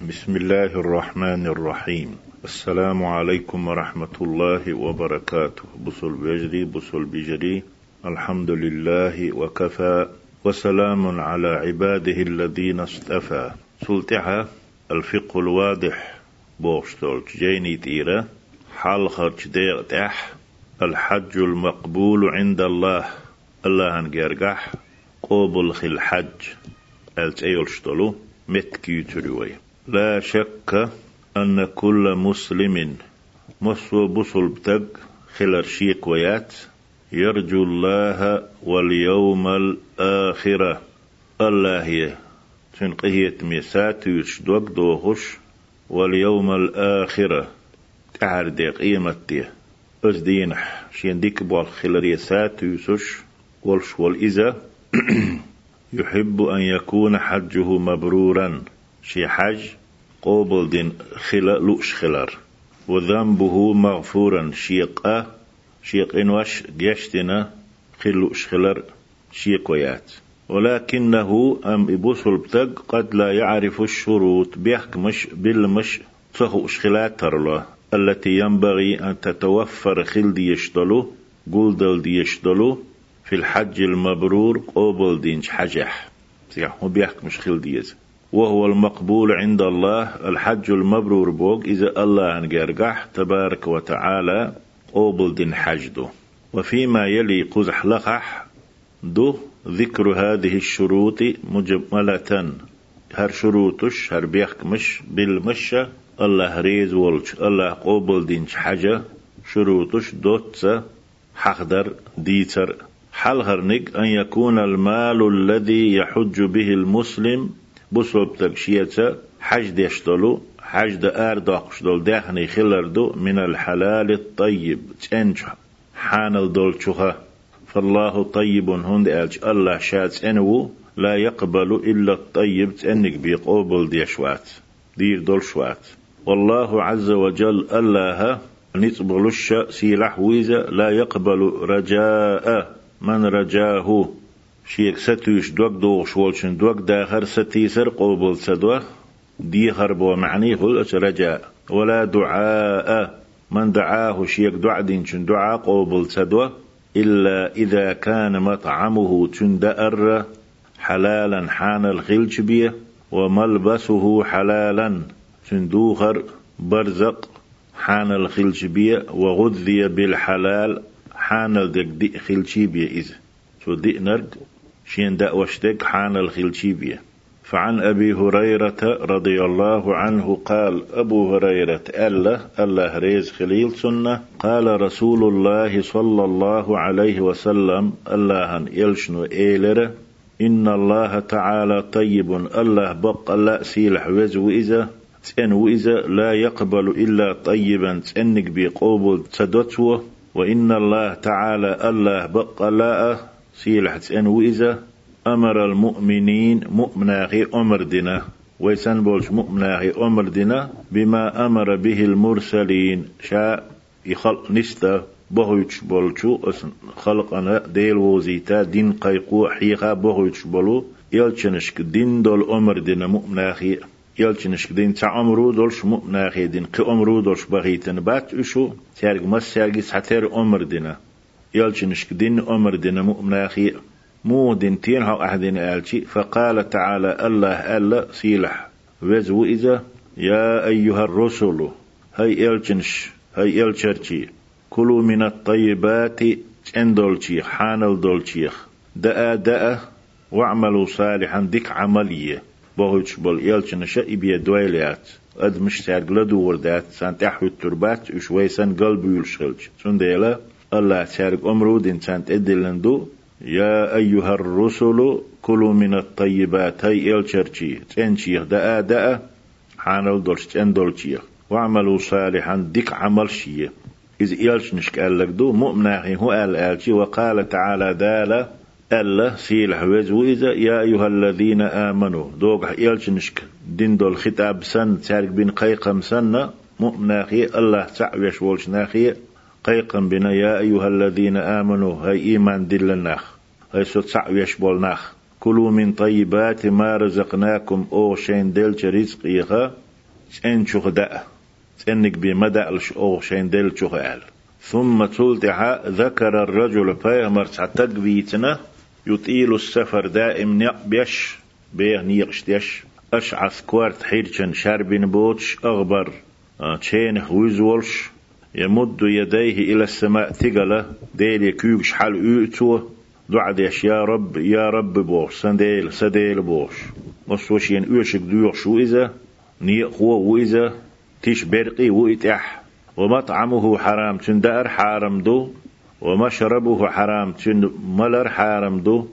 بسم الله الرحمن الرحيم السلام عليكم ورحمة الله وبركاته بصل بجري بصل بجري الحمد لله وكفى وسلام على عباده الذين اصطفى سلطها الفقه الواضح بوشتول جيني تيرا حال خرج ديغتح الحج المقبول عند الله الله هنجرجح قوبل خل حج التأيول متكي تروي لا شك أن كل مسلم مصو بصل بتق خلر شيك ويات يرجو الله واليوم الآخرة الله هي. تنقهية ميسات يشدوك دوخش واليوم الآخرة تعر دي قيمتي أزدينح شين ديك بوال خلريسات يسوش والش والإذا يحب أن يكون حجه مبرورا. شي حج قوبل دين خلا لوش خلار. وذنبه مغفورا شيقا شيق إنوش جشتنا خلوش خلر شيق ويات. ولكنه أم إبوسل بتق قد لا يعرف الشروط بيحكمش بالمش صخوش خلات ترلا التي ينبغي أن تتوفر خل يشتلو قول دل يشتلو في الحج المبرور قوبل دينش حجح. سيح هو بيحكمش خل ديز وهو المقبول عند الله الحج المبرور بوق إذا الله أنجرجح تبارك وتعالى قوبل دين حجدو وفيما يلي قزح لقح دو ذكر هذه الشروط مجملة. هر شروطش هر بيحكمش بالمشة الله ريز ولش الله قوبل دينش حاجة شروطش دوتس حقدر ديتر. حل هرنك أن يكون المال الذي يحج به المسلم بصوب تكشية حج ديشتلو حج دا آر داقشدول داخني خلردو من الحلال الطيب. تنج حانل دول شوها فالله طيب هند ألج. الله شات أنو لا يقبل إلا الطيب. تأنك بيقوبل ديشوات. دير دول شوات. والله عز وجل الله نتبغلش سيلح ويزا. لا يقبل رجاء. من رجاه. شيك ستوش دوك دوغ والشن دوك داخر ستيسر قوبل سدوه دي خربو معني هل رجاء ولا دعاء. من دعاه شيك دعا دين دعاء قوبل سدوه إلا إذا كان مطعمه تندأر حلالا حان الخلج بيه وملبسه حلالا تندوخر برزق. حان الخلج بيه وغذي بالحلال. حان الدق خلشي بيه إذ سو دي نرد شين دا وشتك حان الخلشي بيه. فعن أبي هريرة رضي الله عنه قال أبو هريرة ألا الله ريز خليل سنة؟ قال رسول الله صلى الله عليه وسلم الله يلشنو إيلر؟ إن الله تعالى طيب الله بق الله سيلح وز وإذا تن وإذا لا يقبل إلا طيبا تنك بقوبل تدتوه وإن الله تعالى الله بق الله سيلح تن وإذا أمر المؤمنين مؤمناغي أمر دنا ويسن بولش مؤمناغي أمر دنا بما أمر به المرسلين. شاء يخلق نستا بهوش بولشو خلقنا ديل وزيتا دين قيقو حيقا بهوش بولو. يلچنشك دين دول أمر دنا مؤمناغي يلچنشك دين تعمرو دولش مؤمناغي دين قي أمرو دولش بغيتن بات أشو. تارق مس ساتر أمر دنا يلچنشك دين أمر دنا مؤمناغي مو دين تين هاو أحدين آلشي فقال تعالى الله ألا سيلح. وزو إذا يا أيها الرسل هاي إلشنش هاي إلشرشي كلوا من الطيبات اندولشي حانل دولشيخ دأ دأ واعملوا صالحا ديك عملية بوهيش بول إلشنش إبيا دويليات أد مش سارقلدو وردات سان تحوي التربات وشويسان قلبي يلشغلش سنديلا؟ الله سارق أمرو دين سان تدلندو يا أيها الرسل كلوا من الطيبات هاي إلشرشي تنشيخ داء داء. حانل دولش تندولشيخ واعملوا صالحا ديك عمل شيء إذ إلش نشك لك دو مؤمناخي هو قال آلشي وقال تعالى دالا ألا سيلح وزو إذا يا أيها الذين آمنوا دوغ إلش نشك دين دول خطاب سن تارك بين قيقم سن. مؤمناخي الله تعويش ولش ناخي. قيقا بنا يا أيها الذين آمنوا هاي إيمان دلناخ هاي ستسع يشبولناخ. كلوا من طيبات ما رزقناكم أو شين دلش رزق إيخا تن شوخ دأ. تنك بمدى الشوخ شين دل شوخ آل. ثم تلتع ذكر الرجل فيهمر تعتق بيتنا يطيل السفر دائم نقبش بيه نيقشتش أشعث كوارت حيرشن شاربين بوتش أغبر تشين خويزولش يمد يديه إلى السماء ثقلة. ديل يكيوش حال أوتوه دعديش يا رب يا رب بوش. سنديل سديل بوش. وصوش ين أوشك دوش شو إذا نيقوة وإذا تيش برقي وإتح. ومطعمه حرام تندار حرام دو. ومشربه حرام تن ملر حرام دو.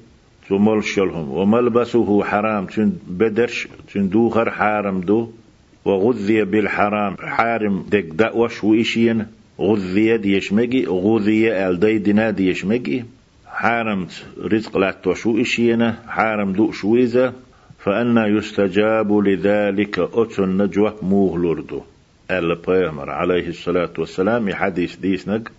تملشلهم. وملبسه حرام تن بدرش تن دوخر حرام دو. وغذي بالحرام. حارم دك دأوش وإشين. غذي ديشمجي غذي ألدي دنا ديشمجي حارم رزق لا توشو حارم دو شويزة فأنا يستجاب لذلك أتن نجوة موغلردو البيغمر عليه الصلاة والسلام حديث ديسنك.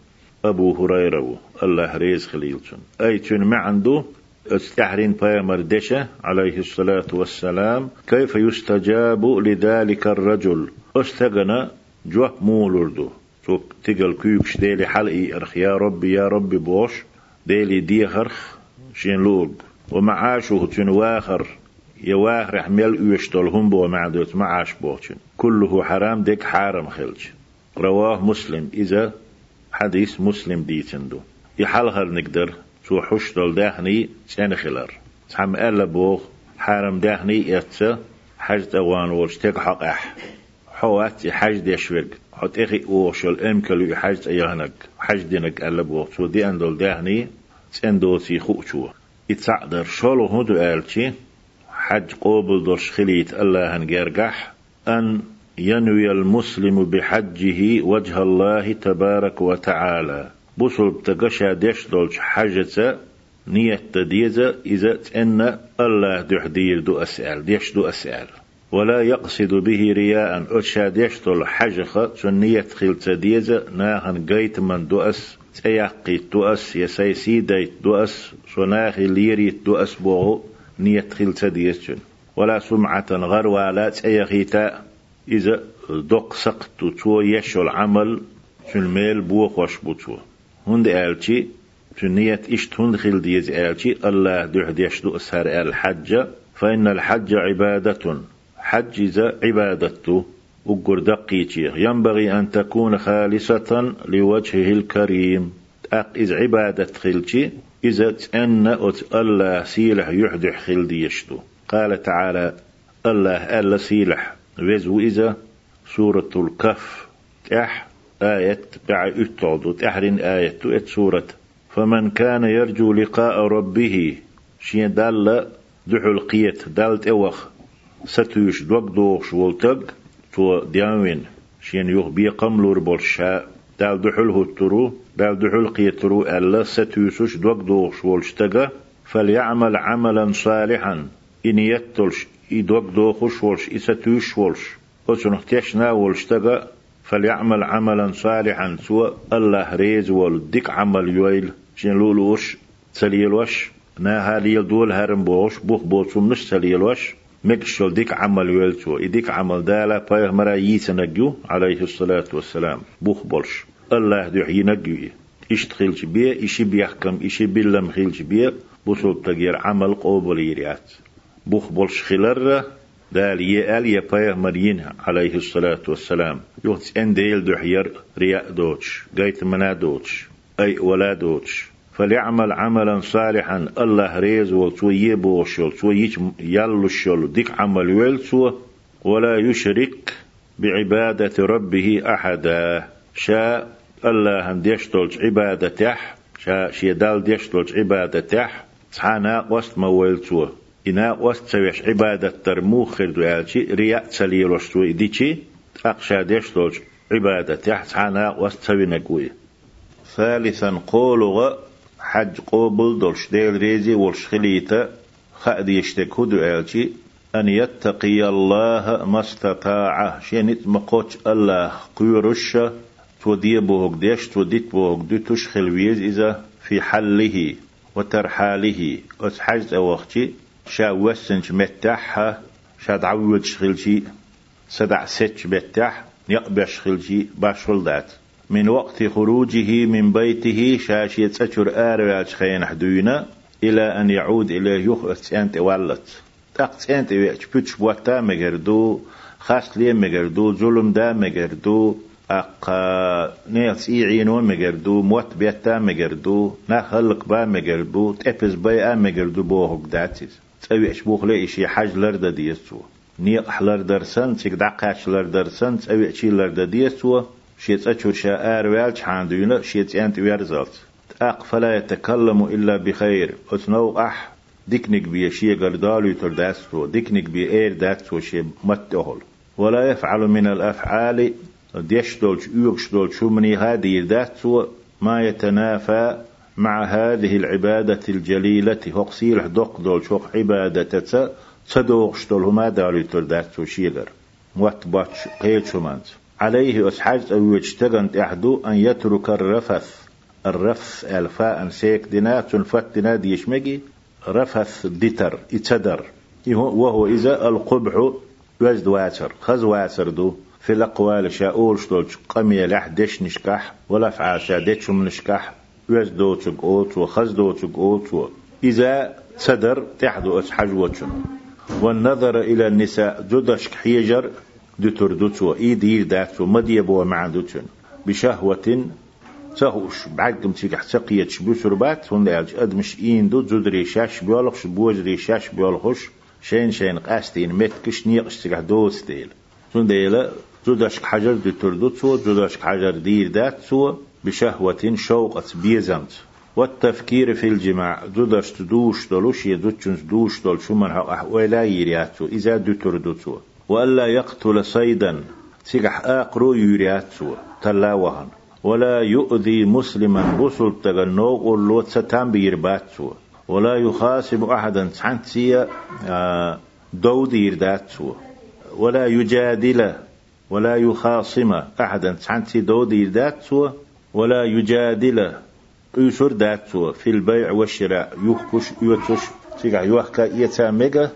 أبو هريرة الله ريز خليلتون أي تن ما عنده استحرين بيامر دشة عليه الصلاة والسلام. كيف يستجاب لذلك الرجل؟ استغنى جوه مولردو توك تقل كيوكش ديلي حلقي أرخ يا ربي يا ربي بوش. ديلي ديخرخ شين لوج ومعاشه تن واخر. يواخر حمل يشتل هم بو معدوت معاش بوشن كله حرام ديك حرام خلج. رواه مسلم. إذا حديث مسلم ديتندو يحلهر نقدر. شو حشتل داهني سنخلر تحم ألا بوغ حرم داهني يتسا حج دوان ورش تك حق أح. حوات حج ديشوك حط إخي أوشل أمكلو حج أيهنك حج دينك ألا بوغ شو دي أندل داهني سندو سي خوشو يتسعدر شولو هدو آلتي حج قوبل درش خليت الله هنجرجح أن ينوي المسلم بحجه وجه الله تبارك وتعالى بوصل بتقشا ديش دولش حاجة نية تديزة إذا أن الله دحدير دو أسأل ديش دو أسأل. ولا يقصد به رياء أتشا ديش دول حاجة نية خيل تديزة ناهن قيت من دو أس تيقي دو أس يسيسي ديت دو أس شناخي ليري دو أس بوغو نية خيل تديزة ولا سمعة غر ولا تيقيتا إذا دق سقط تو يشو العمل شن ميل بوخ وش هند آلتي تنية إش تندخل ديز آلتي الله دح ديشدو أسهر الحج فإن الحج عبادة حج عبادته وقر دقيتي ينبغي أن تكون خالصة لوجهه الكريم أق إذ عبادة خلتي إذا تأن أت الله سيلح يحدح خل ديشتو قال تعالى الله ألا سيلح وزو إذا سورة الكف تح آية بع اتعدو تحرين آية تؤت سورة. فمن كان يرجو لقاء ربه شين دال دحو القيت دال توخ ستوش دوك دوخ شولتق تو دياوين شين يوخ بي قملور برشا دال دحو الهترو دال دحو القيترو ألا ستوشش دوك دوخ شولشتقا فليعمل عملا صالحا. إن يتلش إدوك دوخش ولش إستوش ولش وشنخ تشنا ولشتقا فليعمل عملا صالحا سوى الله ريز والدك عمل يويل. شين لولوش تليلوش نا هالي دول هرم بوش بوخ بوشم نش تليلوش مكشل ديك عمل يويل سوى. إديك عمل دالا مرا يتنجو عليه الصلاة والسلام. بوخ بولش. الله دعي نجو اشتخلش بيه اشي بيحكم اشي بيلم خيلش بيه بوصل تغيير عمل قوبل يريات. بوخ بولش خلره. دال يال يا مرين عليه الصلاة والسلام. يوتس ان ديل دحير رياء دوتش قيت منا دوتش أي ولا دوتش. فليعمل عملا صالحا الله ريز وتوي بوشل توي يلو الشل ديك عمل ويلسو ولا يشرك بعبادة ربه أحدا. شاء الله هم ديشتولج عبادته شاء شيدال ديشتولج عبادته تحانا وست مويلسوه إنا وستويش عبادة ترموخ خردو يالشي رياء تسليل وشتوي ديشي أقشا ديشتوش عبادة تحت حانا وستوي نقوي ثالثا قولوا حج قوبل دولش ديل ريزي والش خليتا خأد يشتك هدو يالشي أن يتقي الله ما استطاع شينت مقوش الله قيرش تودي بوهق ديش توديت بوهق دي تشخل ويز إذا في حله وترحاله وتحجز أوختي شا وسنج متاحها شا تعود شغل شي سدع ستش بتح يقبش خلجي باشول دات من وقت خروجه من بيته شاشية تشر آر خين حدوينا إلى أن يعود إلى يخ أنت ولت تقت أنت بيتش بوتا مجردو خاص لي مجردو ظلم دا مجردو أق نيلس إيعينو مجردو موت بيتا مجردو نخلق با مجردو تأبز بيا مجردو بوهك داتيز. تأوي أشبوخ لي إشي حاج لرد ديسو حلر درسن تيك دعقاش لر درسن تأوي أشي لرد ديسو شيت أشور شاء آروال حاندونا شيت أنت ويرزلت. أق فلا يتكلم إلا بخير. أتنو أح ديكنك بي شي قردالو يترداستو ديكنك بي إير داتسو شي متهول. ولا يفعل من الأفعال ديش دولش يوغش دولش مني هذه داتسو ما يتنافى مع هذه العبادة الجليلة. هقسيل دق دولش هق عبادة تصدوغش دول هما دالو يترداستو شيغر موت باتش قيل مانت. عليه أسحاج أو يجتغن أحدو أن يترك الرفث. الرفث الفاء سيك دينات فتنا ديشمجي رفث ديتر إتدر. وهو إذا القبح وزد واسر خز واسر دو. في الأقوال شاول شتولش قمي لح دش نشكح. ولا فعاشا ديشم نشكح وزد دوتك أوت وخز دوتك أوت إذا صدر تحدو أسحج وشن والنظر إلى النساء جدش حيجر دتر دوتو إي دير داتو مديبو مع دوتن بشهوة تهوش بعد تيجح تقية شبو هون دالج أدمش إين دو زود ريشاش بيولخش بوز ريشاش بيولخش شين شين قاستين متكش نيقش تيجح دوس ديل هون ديلا زودش حجر دو تردو تو زودش حجر دير دات تو بشهوة شوقة بيزمت. والتفكير في الجماع زودش تدوش دولوش يدوتشنس دوش دول شو من ولا يرياتو إذا دو تردو تو وألا يقتل صيدا تيجح آقرو يرياتو تلاوهن. ولا يؤذي مسلما بوصل تغنوغ ولو تستان بيرباتسو ولا يخاصم أحدا تحنتسيا آه، دود يرداتسو ولا يجادل ولا يخاصم أحدا تحنتسي دود يرداتسو ولا يجادل. يسر داتسو في البيع والشراء. يخكش يوتش تيقع يوحكا يتاميغا.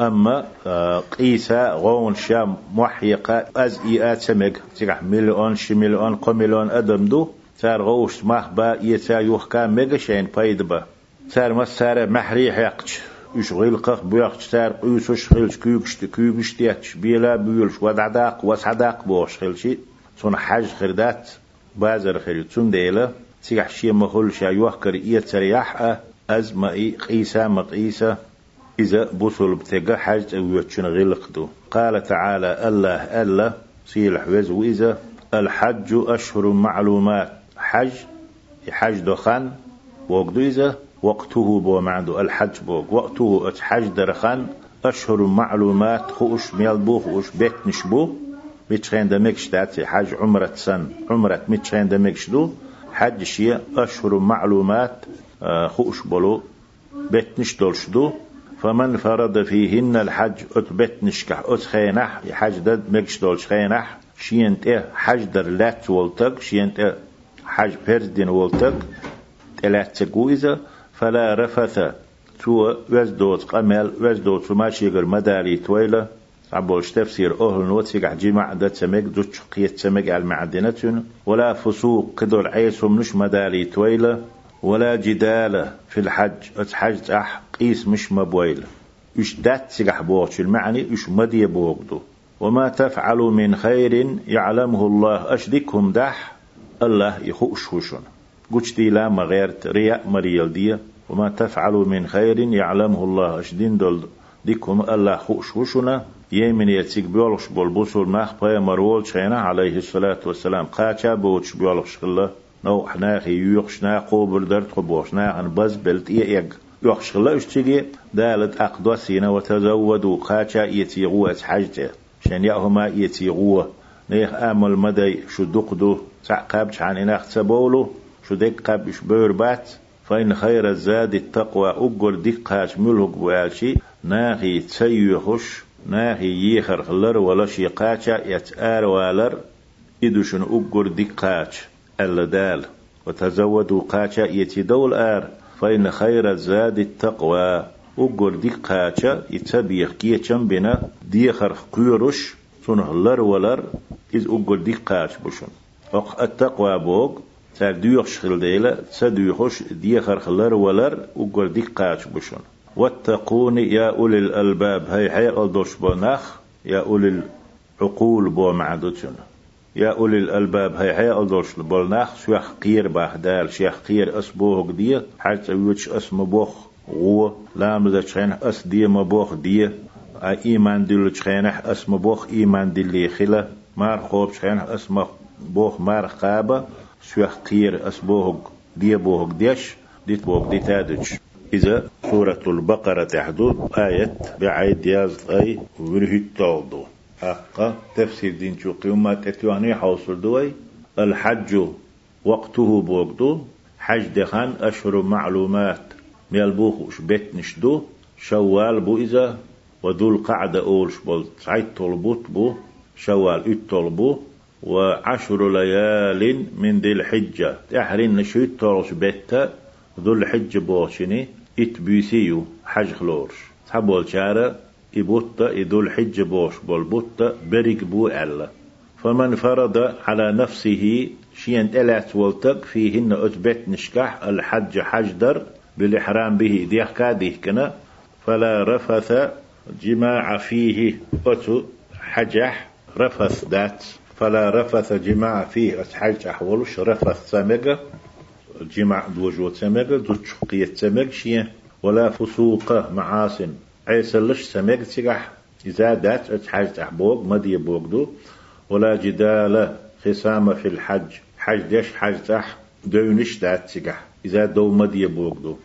أما آه، قيسا غون شام محيقا أز إيات سمك تيقح مليون شي مليون قو مليون أدم دو. سار غوش مخبا يتا يوخكا ميغا شين بايدبا. سار ما سار محريح يقش يش غيلقخ بيقش سار قيسوش خيلش كيوكش كيوكش تياتش بيلا بيولش ودعداق وسعداق بوش خيلشي. صون حاج خردات بازر خيل تون ديلا تيقح شي مخول شا يوخكر إيات سرياح أز ما قيسا مقيسا إذا بوصل بتجا حاج ويتشن غلقدو قال تعالى الله ألا سيل حوز وإذا الحج أشهر معلومات. حج حج دخان وقدو إذا وقته بو معدو الحج بو وقته حج درخان أشهر معلومات خوش ميال بو خوش بيت نشبو متشين دمكش داتي حج عمرة سن. عمرة متشين دمكش دو. حج شيء أشهر معلومات آه، خوش بلو. بيت نشدولش دو. فمن فرض فيهن الحج أتبت نشكح أتخينح حج دد مكش دولش خينح. شينت إيه حج در لات والتق شينت إيه حج فردين والتق تلات تقويزة. فلا رفث. تو وزدوت قمل. وزدوت ما شيغر مداري تويلة. عبوش تفسير أهل نوتيق جمع دا تمك دوش قيت تمك على المعدنة ولا فسوق كدول عيسهم نش مداري تويلة ولا جدال في الحج اتحج أح قيس مش مبويل إش دات سيقح بوغش المعني إش مدي بوغدو. وما تفعل من خير يعلمه الله أشدكهم دح الله يخوش قلت دي لا مغيرت رياء مريال دي وما تفعل من خير يعلمه الله أشدين دول ديكم الله خوش هشونا يمن يتسيق بيولش بول ماخ بايا مرول شينا عليه الصلاة والسلام. قاچا بوش بيولش الله نو حناخي يوخش ناقو بردرت قبوش ناخن بز بلت إيق يوخش الله اشتغي دالت أقدسين وتزودوا قاچا يتيغوا حجته شان يأهما يتيغوا نيخ آمل مدي شو دقدو. تعقابش عن إناخ تبولو. شو ديك قابش بات. فإن خير الزاد التقوى. أقر دقاش ملهق بوالشي. ناخي تسيخش ناخي يخر خلر ولا شي قاچا يتآر والر إدوشن أقر دقاش اللدال وتزودوا قاچا يتي دول آر فإن خير الزاد التقوى وقر دي قاچا يتبيخ كي بنا دي خرخ قيرش سنه لر ولر إز أقول دي قاش بشون التقوى بوغ سار ديوخ شخل ديلا سديوخش دي خرخلر ولر أقول دي قاش بشون واتقون يا أولي الألباب. هاي حي ألدوش بناخ يا أولي العقول بو معدوتشون يا أولي الألباب هاي حي ألدوش بلناخ شيخ قير باهدال شيخ قير أسبوه قدية حتى يوتش أسم بوخ غو لام ذا تشين أس دي مبوخ دي إيمان دلو تشين أس مبوخ إيمان دلي خلا مار خوب تشين أسم بوخ مار قابة شيخ قير أسبوه دي بوخ ديش ديت بوخ دي إذا سورة البقرة تحدو آية بعيد ياز أي ورهي التوضو. أقا تفسير دين شو قيومة تتواني حوصل دوي. الحج وقته بوقتو. حج دخان أشهر معلومات. ميالبوخ بيت نشدو. شوال بو إذا وذو القعدة أول شبول سعيد طلبوت بو. شوال طلبو. وعشر ليال من ذي الحجة. تحرين نشيط طرش بيتا. ذو الحجة بوشني اتبيسيو حج خلورش. تحبول شارة إبوتا إذو الحج بوش. بول بوتا بريك بو ألا فمن فرض على نفسه شين ألات ولتق فيهن أثبت نشكح الحج حجدر بالإحرام به. ديح كاديه كنا. فلا رفث جماع فيه. أتو حجح رفث دات. فلا رفث جماع فيه. أتحج أحولش رفث سمجة. جماع دوجو سمجة دو شقية سمج شين ولا فسوق معاصن عيسلش سمك تيجح إذا دات أتحاج تحبوك مدي بوغدو ولا جدال خصام في الحج. حج ديش حج تح دونش دات تيجح إذا دو مدي بوغدو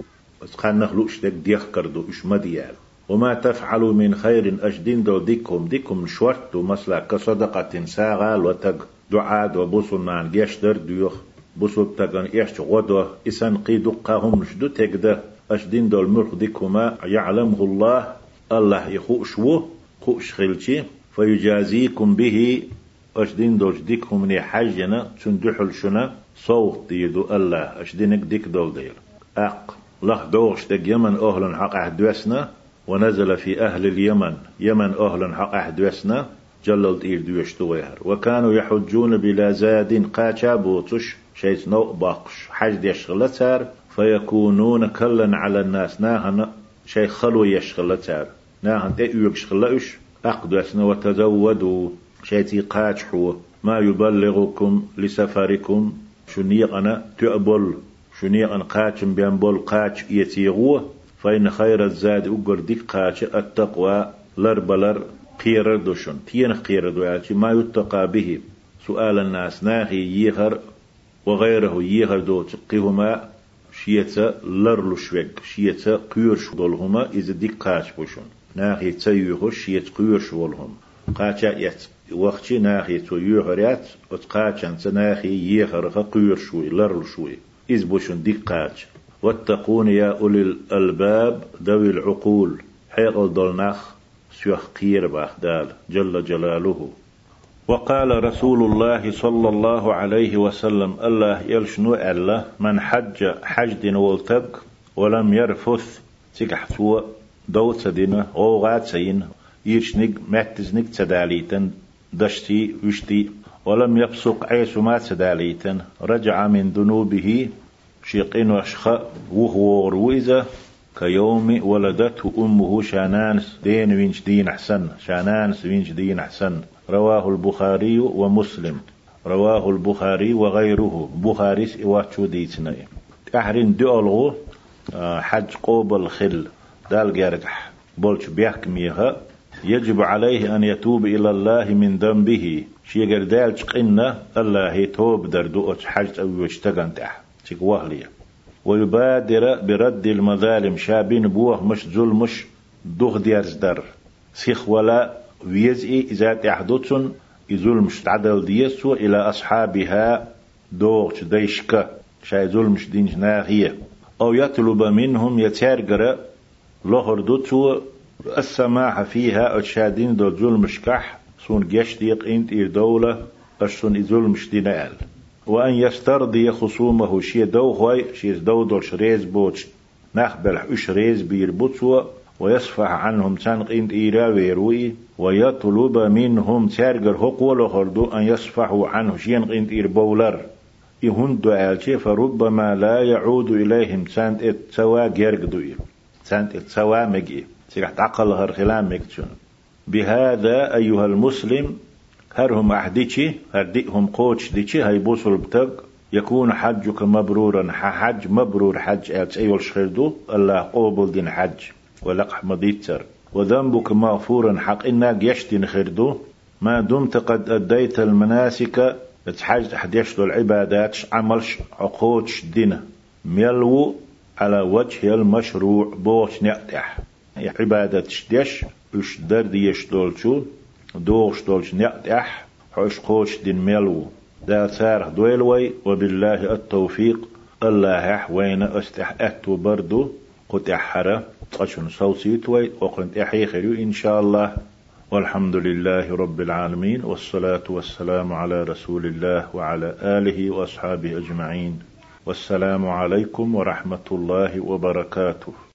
أتخان نخلوش دك ديخ كردو إش مديال وما تفعلوا من خير أجدين دو ديكم. ديكم شورتو مثلا كصدقة ساغال وتق. دعاء وبوصل نان جيشتر ديوخ. بوصل تقن إيش غدو إسان قيدو قاهم شدو تقده أشدين دول مرخ ديكما يعلمه الله. الله يخوش و خوش خلشي. فيجازيكم به. أشدين دول ديكم من حجنا تندحل شنا. صوت ديدو الله. أشدينك ديك دول دير أق له دوش دك يمن أهل حق أحدوسنا ونزل في أهل اليمن. يمن أهل حق أحدوسنا جلل إير دوش دويهر. وكانوا يحجون بلا زاد قاچا بوتش شيء نو باقش. حج ديش غلتار فيكونون كلا على الناس. ناهن شيء خلو يشغل تار ناهن تأيوك شغلش أقدسنا وتزودوا شيء قاچحو. ما يبلغكم لسفركم. شنيقنا تأبل شنيقن قاچم بينبول قاچ يتيغو. فإن خير الزاد أقر ديك قاچ التقوى. لربلر قير دوشن تين قير دوشن ما يتقى به سؤال الناس. ناهي يهر وغيره يهر دو. تقيهما شيتا لرلو شوك شيتا قيور شولهما. إذا دي قاش بوشون. ناخي تيوهو شيت قيور شولهم. قاچا يت. وقتي ناخي تو يوهريات اتقاچان تناخي يخرخ قيور شوي. لرلو شوي. إذ بوشون دي قاش واتقون يا أولي الألباب ذوي العقول. حيق دولناخ سيوخ قير بأخدال جل جلاله. وقال رسول الله صلى الله عليه وسلم الله يلشنو ألا من حج حج دين ولتق ولم يرفث تقح سوى دوت دينا غوغات سين يرشنق ماتزنق تداليتن دشتي وشتي ولم يبصق عيس ما تداليتن رجع من ذنوبه شيقين وشخ وهو رويزة كيوم ولدته أمه شانانس دين وينش دين أحسن. شانانس وينش دين أحسن. رواه البخاري ومسلم. رواه البخاري وغيره. بخاري إواتشو ديتنا. أحرين دولغو آه، حج قوب الخل دال جارجح بولش بيحك ميها. يجب عليه أن يتوب إلى الله من ذنبه. شي قردال قلنا الله توب دردو حج أو يشتغن تح. تك وهلية ويبادر برد المظالم. شابين بوه مش ظلمش دوغ ديارز در سيخ ولا ويزئي إذا تحدثن إذول مش تعدل ديسو إلى أصحابها دوغ ديشكا شاي زول مش دينج ناغية أو يطلب منهم يتارجر لهر دوتو السماح فيها أتشادين دو زول مشكح سون ديق انت إير دولة أشسون إزول مش دينال. وأن يسترضي خصومه. شي دو خوي شي دو دور شريز بوتش. نخبل ريز بير بوتسو ويصفح عنهم تنق إنت إيرا ويروي. ويطلب منهم تارجر حقول هردو أن يصفحوا عنه. شين قنت إير بولر. إهن دعالشي فربما لا يعود إليهم سانت إت سوا جيرقدو إير سانت إت سوا مجي. سيح تعقل هر خلام مكتشون. بهذا أيها المسلم هرهم أحديشي هردئهم قوش ديشي هاي بوصل بتق يكون حجك مبرورا حج مبرور حج أيول شخردو الله قوبل دين حج ولقح مضيتر وذنبك مغفورا حق إنك يشتن خردو. ما دمت قد أديت المناسك تحج يشتو العبادات عملش عقودش دين ميلو على وجه المشروع بوش نعتح عبادة شديش اش درد يشتولشو دوغ شتولش نعتح حوش قوش دين ميلو. دا سارح دويلوي وبالله التوفيق. الله وين استح أتو بردو. قد احرا تشن صوصيت وي وقنت احي خيرو إن شاء الله. والحمد لله رب العالمين والصلاة والسلام على رسول الله وعلى آله وأصحابه أجمعين. والسلام عليكم ورحمة الله وبركاته.